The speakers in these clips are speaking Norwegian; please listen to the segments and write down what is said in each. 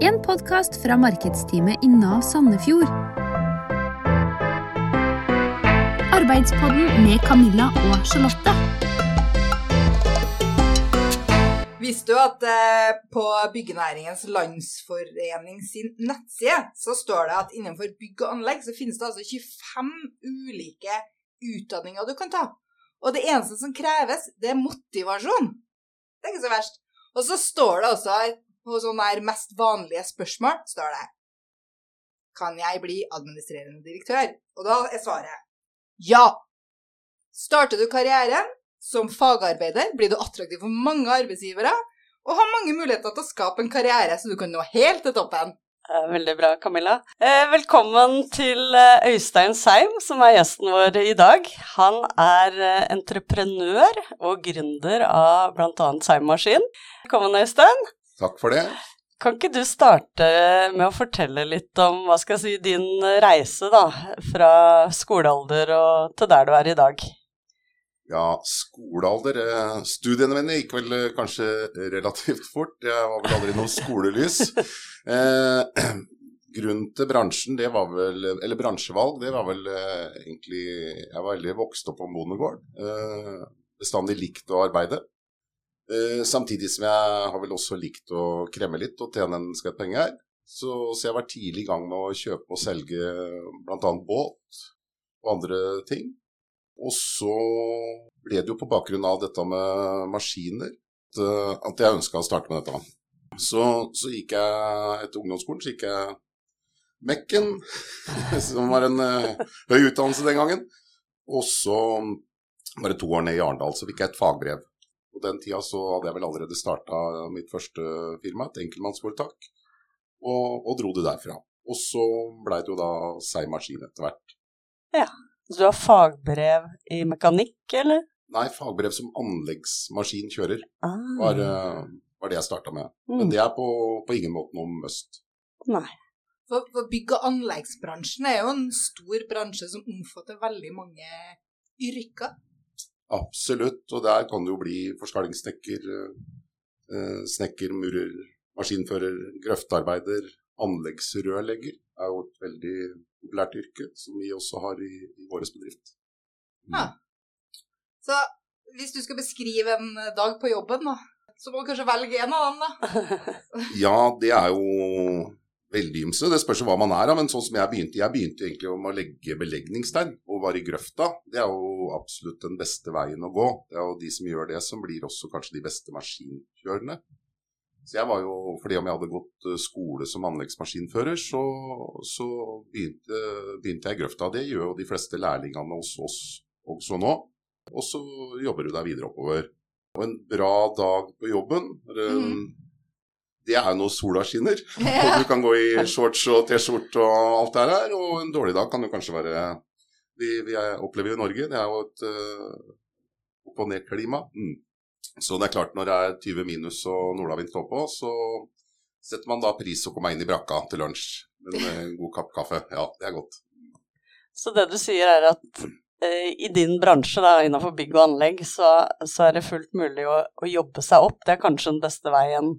En podkast fra markedsteamet i Nav Sandefjord. Arbeidspodden med Camilla og Charlotte. Visste du at eh, på Byggenæringens Landsforening sin nettside så står det at innenfor bygg og anlegg så finnes det altså 25 ulike utdanninger du kan ta. Og det eneste som kreves, det er motivasjon. Det er ikke så verst. Og så står det også her, på sånne her mest vanlige spørsmål, står det Kan jeg bli administrerende direktør? Og da er svaret ja. Starter du karrieren som fagarbeider, blir du attraktiv for mange arbeidsgivere og har mange muligheter til å skape en karriere så du kan nå helt til toppen. Veldig bra, Camilla. Eh, velkommen til eh, Øystein Seim, som er gjesten vår i dag. Han er eh, entreprenør og gründer av bl.a. Seim Maskin. Velkommen, Øystein. Takk for det. Kan ikke du starte med å fortelle litt om hva skal jeg si, din reise da, fra skolealder og til der du er i dag? Ja, skolealder eh, Studiene mine gikk vel eh, kanskje relativt fort. Jeg var vel aldri noe skolelys. Eh, grunnen til bransjen, det var vel Eller bransjevalg, det var vel eh, egentlig Jeg var veldig vokst opp på en bondegård. Eh, bestandig likt å arbeide. Eh, samtidig som jeg har vel også likt å kremme litt og tjene en skvett penger. Så, så jeg vært tidlig i gang med å kjøpe og selge bl.a. båt og andre ting. Og så ble det jo på bakgrunn av dette med maskiner at, eh, jeg ønska å starte med dette. Så, så gikk jeg etter ungdomsskolen, så gikk jeg Mekken, som var en eh, høy utdannelse den gangen. Og så bare to år ned i Arendal, så fikk jeg et fagbrev. På den tida så hadde jeg vel allerede starta mitt første firma, et enkeltmannsforetak, og, og dro det derfra. Og så blei det jo da Seig Maskin etter hvert. Ja, Så du har fagbrev i mekanikk, eller? Nei, fagbrev som anleggsmaskinkjører Ah, var, eh, var det jeg starta med. mm, Men det er på, på ingen måte noe must. Nei. For, for bygg- og anleggsbransjen er jo en stor bransje som omfatter veldig mange yrker. Absolutt. Og der kan du jo bli forskalingssnekker, eh, snekker, murer, maskinfører, grøftarbeider, anleggsrørlegger. er jo et veldig populært yrke, som vi også har i, i vår bedrift. Ja. Så hvis du skal beskrive en dag på jobben, da, så må du kanskje velge en av dem, da. Ja, det er jo veldig ymse. Det spørs hva man er. Men sånn som jeg begynte Jeg begynte egentlig om å legge belegningstegn og var i grøfta. Det er jo absolutt den beste veien å gå. Det er jo de som gjør det, som blir også kanskje de beste maskinkjørerne. Så jeg var jo, fordi om jeg hadde gått eh, skole som anleggsmaskinfører, så, så begynte, begynte jeg i grøfta. Det gjør jo de fleste lærlingene hos oss også nå. Og så jobber du deg videre oppover. Og en bra dag på jobben eh, Mhm. Det er jo når sola skinner, og du kan gå i shorts og T-skjorte og alt det her. Og en dårlig dag kan jo kanskje være Vi, vi er, opplever i Norge, det er jo et uh, opp- og ned-klima. Mm. Så det er klart, når det er 20 minus og nordavind står på, så setter man da pris å komme inn i brakka til lunsj. med En god kapp kaffe. Ja, det er godt. Så det du sier er at eh, i din bransje, da, innenfor bygg og anlegg, så, så er det fullt mulig å, å jobbe seg opp. Det er kanskje den beste veien.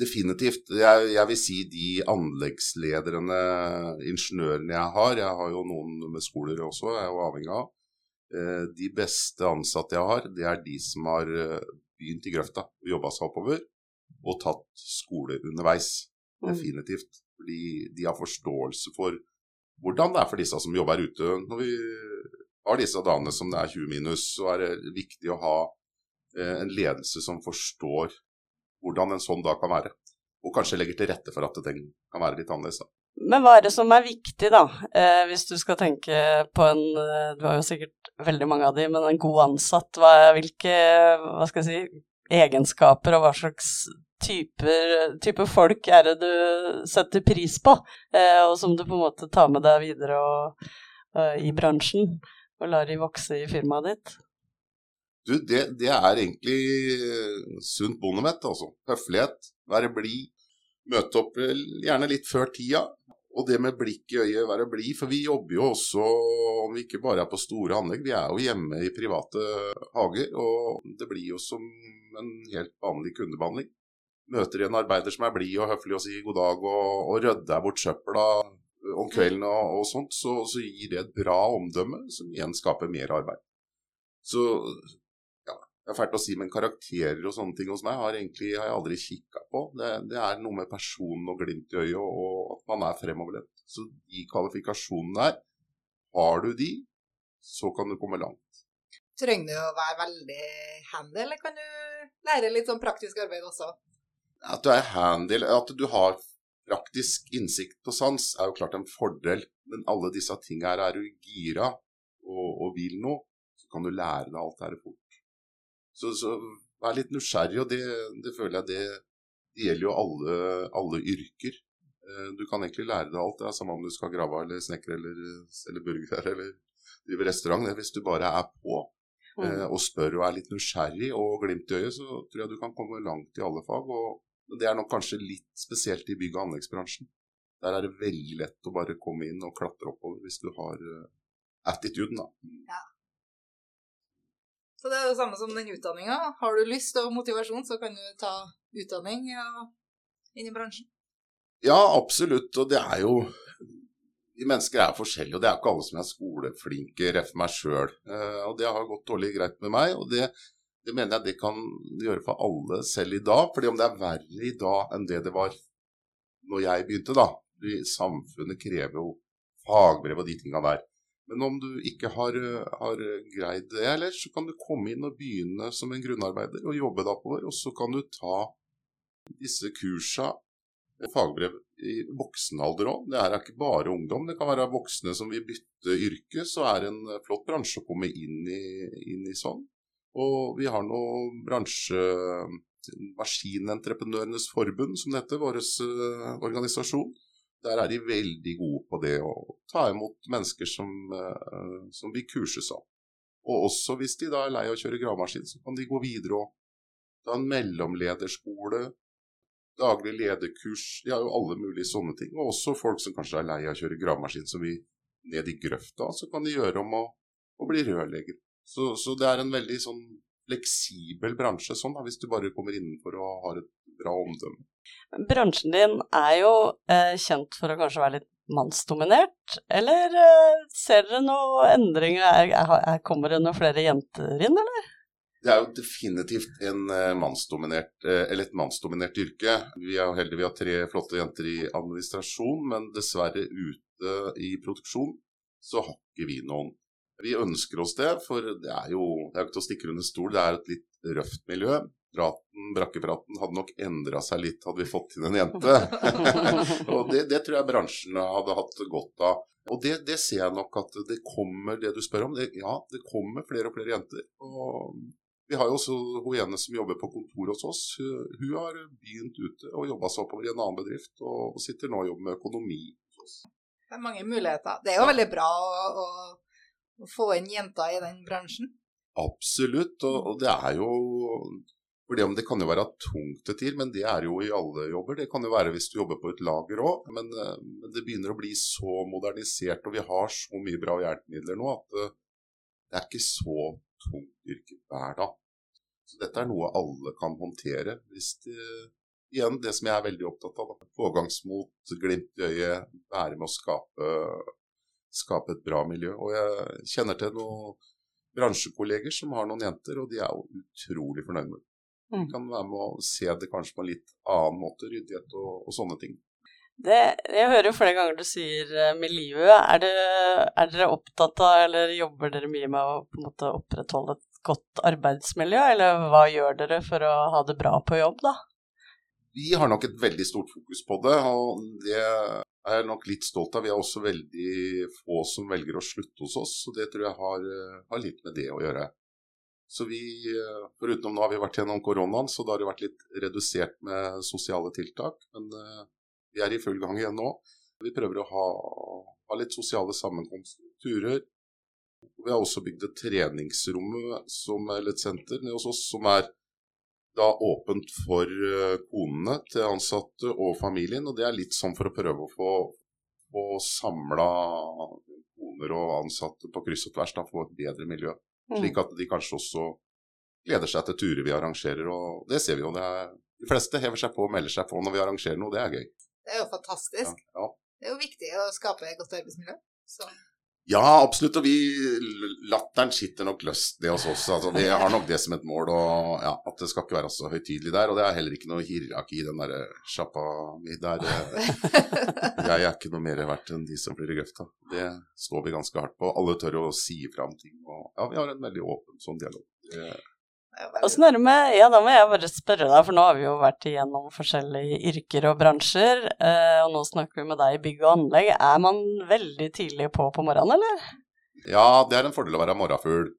Definitivt. Jeg, jeg vil si de anleggslederne, ingeniørene jeg har, jeg har jo noen med skoler også, jeg er jo avhengig av. Eh, De beste ansatte jeg har, det er de som har eh, begynt i grøfta og jobba seg oppover, og tatt skole underveis. Mm. Definitivt. Fordi de har forståelse for hvordan det er for disse som jobber ute. Når vi har disse dagene som det er 20 minus, så er det viktig å ha eh, en ledelse som forstår hvordan en sånn dag kan være. Og kanskje legger til rette for at den kan være litt annerledes. Men hva er det som er viktig, da, eh, hvis du skal tenke på en eh, Du har jo sikkert veldig mange av de, men en god ansatt, hva, hvilke hva skal jeg si, egenskaper og hva slags typer, type folk er det du setter pris på, eh, og som du på en måte tar med deg videre og, og, i bransjen, og lar de vokse i firmaet ditt? Du, det, det er egentlig eh, sunt bondevett, altså. Høflighet, være blid. Møte opp eh, gjerne litt før tida. Og det med blikk i øyet, være blid. For vi jobber jo også, om vi ikke bare er på store anlegg, vi er jo hjemme i private hager. Og det blir jo som en helt vanlig kundebehandling. møter en arbeider som er blid og høflig og sier god dag og, og rydder bort søpla om kvelden og, og sånt, så, så, gir det et bra omdømme som igjen skaper mer arbeid. Så det er fælt å si, men karakterer og sånne ting hos meg har, egentlig, har jeg aldri kikka på. Det, det, er noe med personen og glimt i øyet og, at man er fremoverlent. Så de kvalifikasjonene der, har du de, så kan du komme langt. Trenger du å være veldig handy, eller kan du lære litt sånn praktisk arbeid også? At du er handy, at du har praktisk innsikt og sans, er jo klart en fordel. Men alle disse tingene her, er du gira og, og, vil noe, så kan du lære deg alt dette fort. Så, så vær litt nysgjerrig, og det, det føler jeg det, det, gjelder jo alle, alle yrker. Eh, du kan egentlig lære deg alt, det er samme om du skal grave eller snekre eller selge burger eller drive restaurant. Hvis du bare er på mm. Eh, og spør og er litt nysgjerrig og glimt i øyet, så tror jeg du kan komme langt i alle fag. og det er nok kanskje litt spesielt i bygg- og anleggsbransjen. Der er det veldig lett å bare komme inn og klatre oppover hvis du har uh, attituden, da. Ja. Så det er det samme som den utdanninga. Har du lyst og motivasjon, så kan du ta utdanning ja, inn i bransjen. Ja, absolutt. Og det er jo Vi mennesker er forskjellige, og det er ikke alle som er skoleflinke, ref meg sjøl. Eh, og det har gått dårlig greit med meg. og det det mener jeg det kan gjøre for alle selv i dag. fordi om det er verre i dag enn det det var når jeg begynte, da. Samfunnet krever jo fagbrev og de tinga der. Men om du ikke har, har, greid det ellers, så kan du komme inn og begynne som en grunnarbeider og jobbe da på. Og så kan du ta disse kursa fagbrev i voksen alder òg. Det er ikke bare ungdom. Det kan være voksne som vil bytte yrke. Så er det en flott bransje å komme inn i, inn i sånn. Og vi har nå bransje... Maskinentreprenørenes forbund, som det heter, vår uh, organisasjon. Der er de veldig gode på det å ta imot mennesker som, uh, som blir kurses av. Og også hvis de da er lei av å kjøre gravemaskin, så kan de gå videre og ta en mellomlederskole, daglig lederkurs, de har jo alle mulige sånne ting. Og også folk som kanskje er lei av å kjøre gravemaskin, som vil ned i grøfta, så kan de gjøre om å, å bli rørlegger. Så, så, det er en veldig sånn fleksibel bransje, sånn da, hvis du bare kommer innenfor og har et bra omdømme. Bransjen din er jo eh, kjent for å kanskje være litt mannsdominert, eller eh, ser dere noen endringer? Er, er, kommer det noen flere jenter inn, eller? Det er jo definitivt en uh, mannsdominert, uh, eller et mannsdominert yrke. Vi er heldige vi har tre flotte jenter i administrasjon, men dessverre ute i produksjon så har ikke vi noen vi ønsker oss det, for det er jo det er ikke til å stikke under stol, det er et litt røft miljø. Praten, brakkepraten hadde nok endra seg litt hadde vi fått inn en jente. og det, det, tror jeg bransjen hadde hatt godt av. Og det, det, ser jeg nok at det kommer, det du spør om. Det, ja, det kommer flere og flere jenter. Og vi har jo også hun ene som jobber på kontor hos oss. Hun, hun har begynt ute og jobba seg oppover i en annen bedrift, og sitter nå og jobber med økonomi hos oss. Det er mange muligheter. Det er jo veldig bra å, å å få inn jenter i den bransjen? Absolutt, og, og det er jo fordi om Det kan jo være tungt til tider, men det er jo i alle jobber. Det kan jo være hvis du jobber på et lager òg, men, eh, men, det begynner å bli så modernisert og vi har så mye bra hjelpemidler nå at det, eh, er ikke så tungt yrke hver dag. Så dette er noe alle kan håndtere. hvis de, Igjen det som jeg er veldig opptatt av. Pågangsmot, glimt i øyet, være med å skape skape et bra miljø. Og jeg kjenner til noen bransjekolleger som har noen jenter, og de er jo utrolig fornøyd med det. Mm. kan være med å se det kanskje på en litt annen måte, ryddighet og, og sånne ting. Det, jeg hører jo flere ganger du sier med livet. Er, det, er, dere opptatt av, eller jobber dere mye med å på en måte opprettholde et godt arbeidsmiljø, eller hva gjør dere for å ha det bra på jobb, da? Vi har nok et veldig stort fokus på det, og det er jeg nok litt stolt av. Vi er også veldig få som velger å slutte hos oss, og det tror jeg har, eh, har litt med det å gjøre. Så vi, eh, Foruten nå har vi vært gjennom koronaen, så da har det vært litt redusert med sosiale tiltak. Men uh, vi er i full gang igjen nå. Vi prøver å ha, ha litt sosiale sammenkomster. Vi har også bygd et treningsrom som, eller et senter nede hos oss som er da åpent for eh, konene til ansatte og familien. Og det er litt sånn for å prøve å få, få samla koner og ansatte på kryss og tvers, da få et bedre miljø. Mm. Slik at de kanskje også gleder seg til turer vi arrangerer. Og det ser vi jo, er de fleste hever seg på og melder seg på når vi arrangerer noe. Det er gøy. Det er jo fantastisk. Ja, ja. Det er jo viktig å skape et godt arbeidsmiljø. Så ja, absolutt. Og vi latteren sitter nok løst det hos oss. Altså, vi har nok det som et mål. Og ja, at det skal ikke være så høytidelig der. Og det er heller ikke noe hierarki i den derre sjappa mi der. Jeg er ikke noe mer verdt enn de som blir i grøfta. Det står vi ganske hardt på. Alle tør å si fram ting. Og ja, vi har en veldig åpen sånn dialog. Åssen er det med Ja, da må jeg bare spørre deg, for nå har vi jo vært igjennom forskjellige yrker og bransjer, eh, og nå snakker vi med deg i bygg og anlegg. Er man veldig tidlig på på morgenen, eller? ja, det er en fordel å være morgenfugl.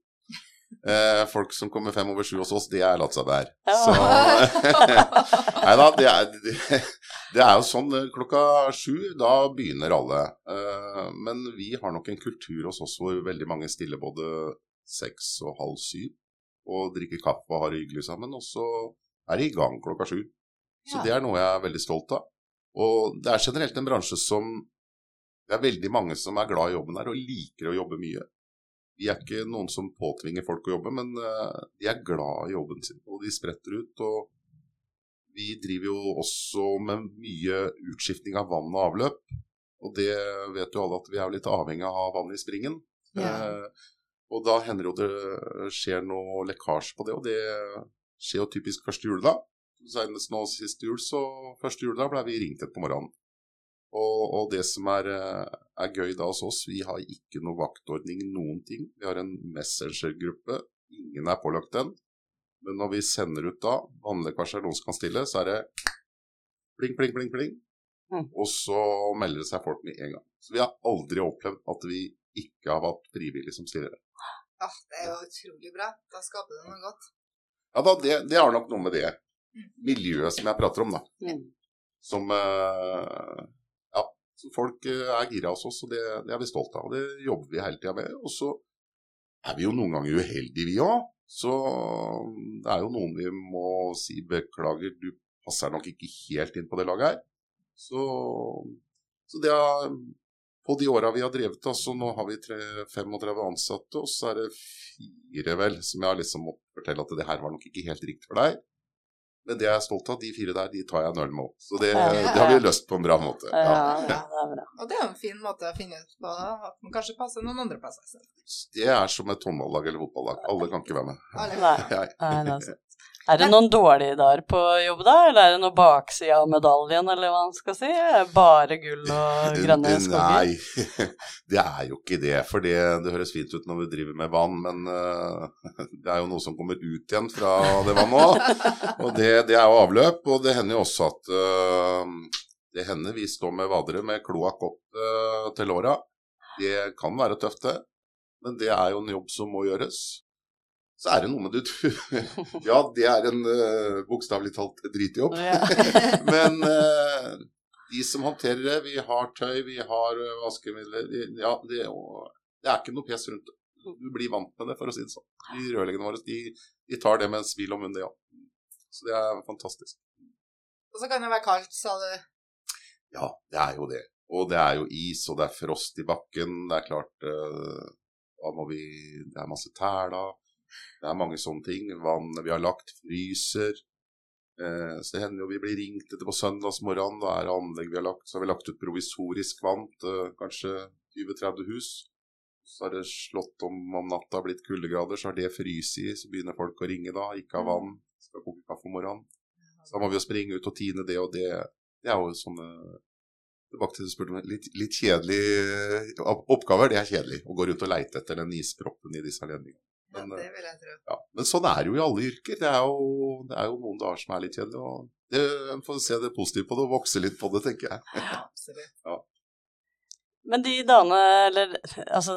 Eh, folk som kommer fem over sju hos oss, det er Latsabær. Ja. Så Nei da, det er, det, er jo sånn eh, klokka sju, da begynner alle. Eh, men vi har nok en kultur hos oss hvor veldig mange stiller både seks og halv syv og drikker kaffe og har det hyggelig sammen, og så er de i gang klokka sju. Så Ja. det er noe jeg er veldig stolt av. Og det er generelt en bransje som Det er veldig mange som er glad i jobben her og liker å jobbe mye. Vi er ikke noen som påtvinger folk å jobbe, men eh, de er glad i jobben sin, og de spretter ut. og vi driver jo også med mye utskiftning av vann og avløp. Og det vet jo alle at vi er litt avhengig av vann i springen. Ja. Eh, og da hender jo det skjer noe lekkasje på det, og det skjer jo typisk første juledag. Senest nå sist jul, så første juledag ble vi ringt etter på morgenen. Og, og det som er, eh, er gøy da hos oss, vi har ikke noe vaktordning, noen ting. Vi har en messengergruppe, ingen er pålagt den. Men når vi sender ut da, vannlekkasje er noen som kan stille, så er det pling, pling, pling, pling. Mm. Og så melder det seg folk med en gang. Så vi har aldri opplevd at vi ikke har hatt frivillige som stiller. Ja, det er jo utrolig bra. Da skaper du noe godt. Ja da, det, det har nok noe med det miljøet som jeg prater om, da. Mm. Som eh, Ja, folk eh, er gira hos oss, og det, det er vi stolt av. Det jobber vi hele tida med. Og så er vi jo noen ganger uheldige, vi òg. Så det er jo noen vi må si beklager, du passer nok ikke helt inn på det laget her. Så, så det er på de åra vi har drevet, så nå har vi tre, 35 ansatte, og så er det fire, vel, som jeg har liksom måttet fortelle at det her var nok ikke helt riktig for deg. Men det jeg er stolt av, de fire der, de tar jeg en øl med opp. Så det, Ja. det har vi løst på en bra måte. Ja, Ja. det er. Og det er en fin måte å finne ut på da, at man kanskje passer noen andre plasser. Det er som et håndballag eller fotballag. Alle kan ikke være med. Nei. Nei, det er sant. Er det noen dårlige dager på jobb da, eller er det noe bakside av medaljen, eller hva man skal si? Bare gull og grønne skoger? Nei, det er jo ikke det. For det, det høres fint ut når vi driver med vann, men eh, det er jo noe som kommer ut igjen fra det vannet òg. Og det, det er jo avløp. Og det hender jo også at eh, det hender vi står med vadere med kloakk opp eh, til låra. Det kan være tøft, det. Men det er jo en jobb som må gjøres. Så er det noe med det du Ja, det er en uh, bokstavelig talt dritjobb. Ja. Men uh, de som håndterer det, vi har tøy, vi har uh, vaskemidler Ja, det, er det er ikke noe pes rundt det. Du blir vant med det, for å si det sånn. De rørleggerne våre de, de tar det med en smil om munnen, ja. Så det er fantastisk. Og så kan det være kaldt, sa du. Ja, det er jo det. Og det er jo is, og det er frost i bakken. Det er klart uh, Da må vi Det er masse tæla. Det er mange sånne ting. Vannet vi har lagt, fryser. Eh, så det hender jo vi blir ringt etter på søndagsmorgenen. Da er det anlegg vi har lagt. Så har vi lagt ut provisorisk vann til kanskje 20-30 hus. Så har det slått om om natta, blitt kuldegrader, så har det fryst i. Så begynner folk å ringe da. Ikke har vann, skal koke kaffe om morgenen. Så da må vi jo springe ut og tine det, og det, det er jo sånne Tilbake til du spurte om. Litt, litt kjedelig eh, oppgaver, det er kjedelig. Å gå rundt og leite etter den isproppen i disse ledningene. Ja, Men, det vil jeg tro. Ja, men sånn er det jo i alle yrker. Det er jo, det er jo noen dager som er litt kjedelige. og det, En får se det positive på det og vokse litt på det, tenker jeg. Ja, Absolutt. Men de dagene, eller altså,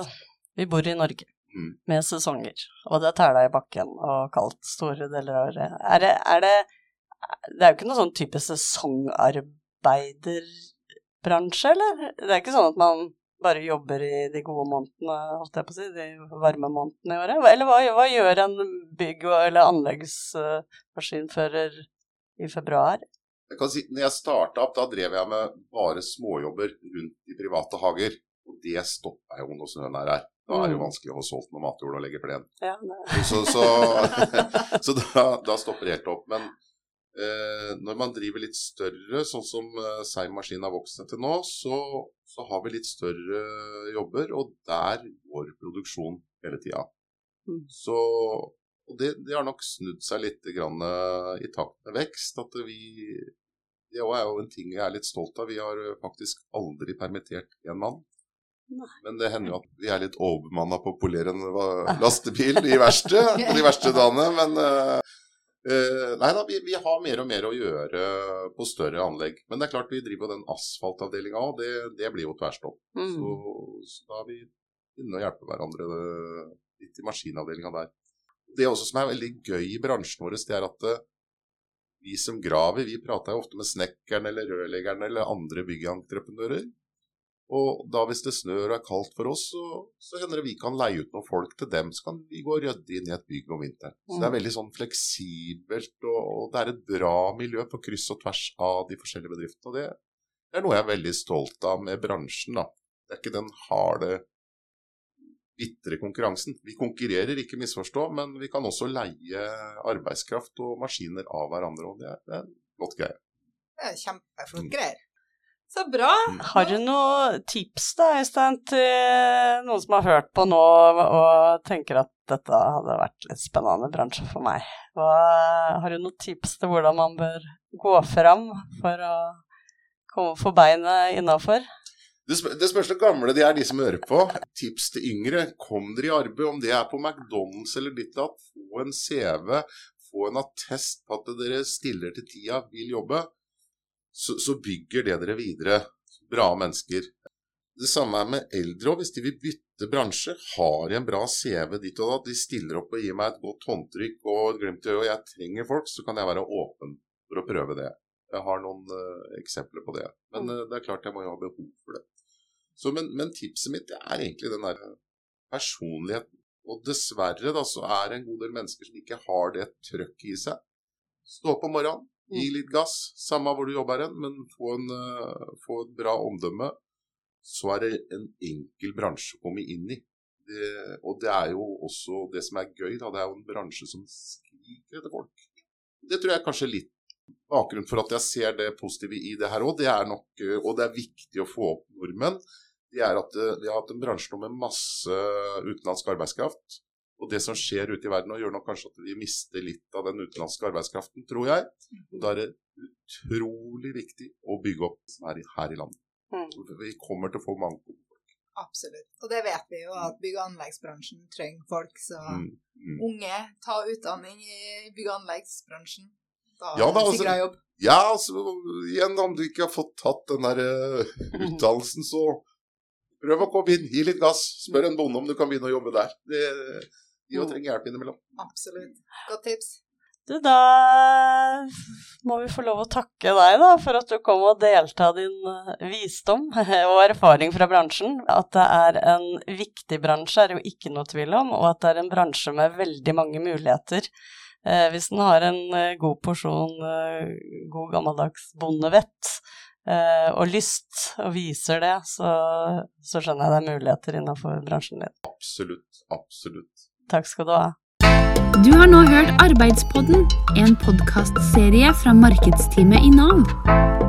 vi bor i Norge Mm. med sesonger, og det er tæla i bakken og kaldt store deler av året. Er det, er det Det er jo ikke noen sånn type sesongarbeiderbransje, eller? Det er ikke sånn at man bare jobber i de gode månedene, holdt jeg på å si, de varme månedene i året? Eller hva, hva gjør en bygg- eller anleggsmaskinfører i februar? Jeg kan si, når jeg starta opp, da drev jeg med bare småjobber rundt i private hager. Og det stoppa jo når snøen er her. Da er det jo Mm. vanskelig å få solgt noe matjord og legge plen. Ja, Så, så, så da, da stopper det helt opp. Men når man driver litt større, sånn som eh, Seim Maskin har vokst til nå, så, så, har vi litt større jobber, og der går produksjon hele tida. Mm. Så det, det, har nok snudd seg litt grann, uh, i takt med vekst. At vi Det er jo en ting jeg er litt stolt av. Vi har faktisk aldri permittert én mann. Men det hender jo at vi er litt overbemanna på å polere en lastebil i verste, de verste dagene. Men uh, nei da, vi, vi, har mer og mer å gjøre på større anlegg. Men det er klart vi driver den asfaltavdelinga òg, det, det, blir jo tverrstopp. Mm. Så, så, da er vi inne og hjelper hverandre litt i maskinavdelinga der. Det også som er veldig gøy i bransjen vår, det er at uh, vi som graver, vi prater jo ofte med snekkeren eller rørleggeren eller andre byggentreprenører. Og da hvis det snør og er kaldt for oss, så, så, hender det vi kan leie ut noen folk til dem. Så kan vi gå og rydde inn i et bygg om vinteren. Så det er mm. veldig sånn fleksibelt, og, og, det er et bra miljø på kryss og tvers av de forskjellige bedriftene. Og det er noe jeg er veldig stolt av med bransjen. da. Det er ikke den harde, bitre konkurransen. Vi konkurrerer, ikke misforstå, men vi kan også leie arbeidskraft og maskiner av hverandre. Og det er, det er en godt greie. Det er kjempeflott greier. Så bra. Mm. Har du noen tips da, Øystein, til noen som har hørt på nå og tenker at dette hadde vært litt spennende bransje for meg? Hva, har du noen tips til hvordan man bør gå fram for å komme for beinet innafor? Det, spør, det spørs hvor gamle de er, de som hører på. Tips til yngre. Kom dere i arbeid, om det er på McDonald's eller ditt og Få en CV, få en attest på at dere stiller til tida, vil jobbe så, så bygger det dere videre. Bra mennesker. Det samme er med eldre òg. Hvis de vil bytte bransje, har en bra CV ditt og da, de stiller opp og gir meg et godt håndtrykk og et glimt i øyet, og jeg trenger folk, så kan jeg være åpen for å prøve det. Jeg har noen uh, eksempler på det. Men uh, det er klart jeg må jo ha behov for det. Så, men, men, tipset mitt er egentlig den der personligheten. Og dessverre da, så er det en god del mennesker som ikke har det trøkket i seg. Stå opp om morgenen, Gi mm. litt gass, samme hvor du jobber hen, men få, en, uh, få, et bra omdømme. Så er det en enkel bransje å komme inn i. Det, og det er jo også det som er gøy, da. Det er jo en bransje som skriker etter folk. Det tror jeg er kanskje litt bakgrunnen for at jeg ser det positive i det her òg. Det er nok, eh, og det er viktig å få opp nordmenn. Det er at eh, vi har hatt en bransje nå med masse utenlandsk arbeidskraft. Og det som skjer ute i verden og gjør nok kanskje at vi mister litt av den utenlandske arbeidskraften, tror jeg. Og da er det utrolig viktig å bygge opp som er her i landet. Mm. Vi kommer til å få mange gode folk. Absolutt. Og det vet vi jo at bygg- og anleggsbransjen trenger folk. Så mm. Mm. unge, ta utdanning i bygg- og anleggsbransjen. Da ja, da, altså, jobb. Ja, altså, igjen, om du ikke har fått tatt den der uh, utdannelsen, så prøv å komme inn. Gi litt gass. Spør en bonde om du kan begynne å jobbe der. Det, de òg trenger hjelp innimellom. Absolutt. Godt tips. Du, da må vi få lov å takke deg da, for at du kom og delte av din eh, visdom og erfaring fra bransjen. At det er en viktig bransje er jo ikke noe tvil om, og at det er en bransje med veldig mange muligheter. Eh, hvis den har en eh, god porsjon eh, god gammeldags bondevett eh, og lyst, og viser det, så, så skjønner jeg det er muligheter innenfor bransjen din. Absolutt. Absolutt. Takk skal du ha. Du har nå hørt Arbeidspodden, en podkastserie fra markedsteamet i Nav.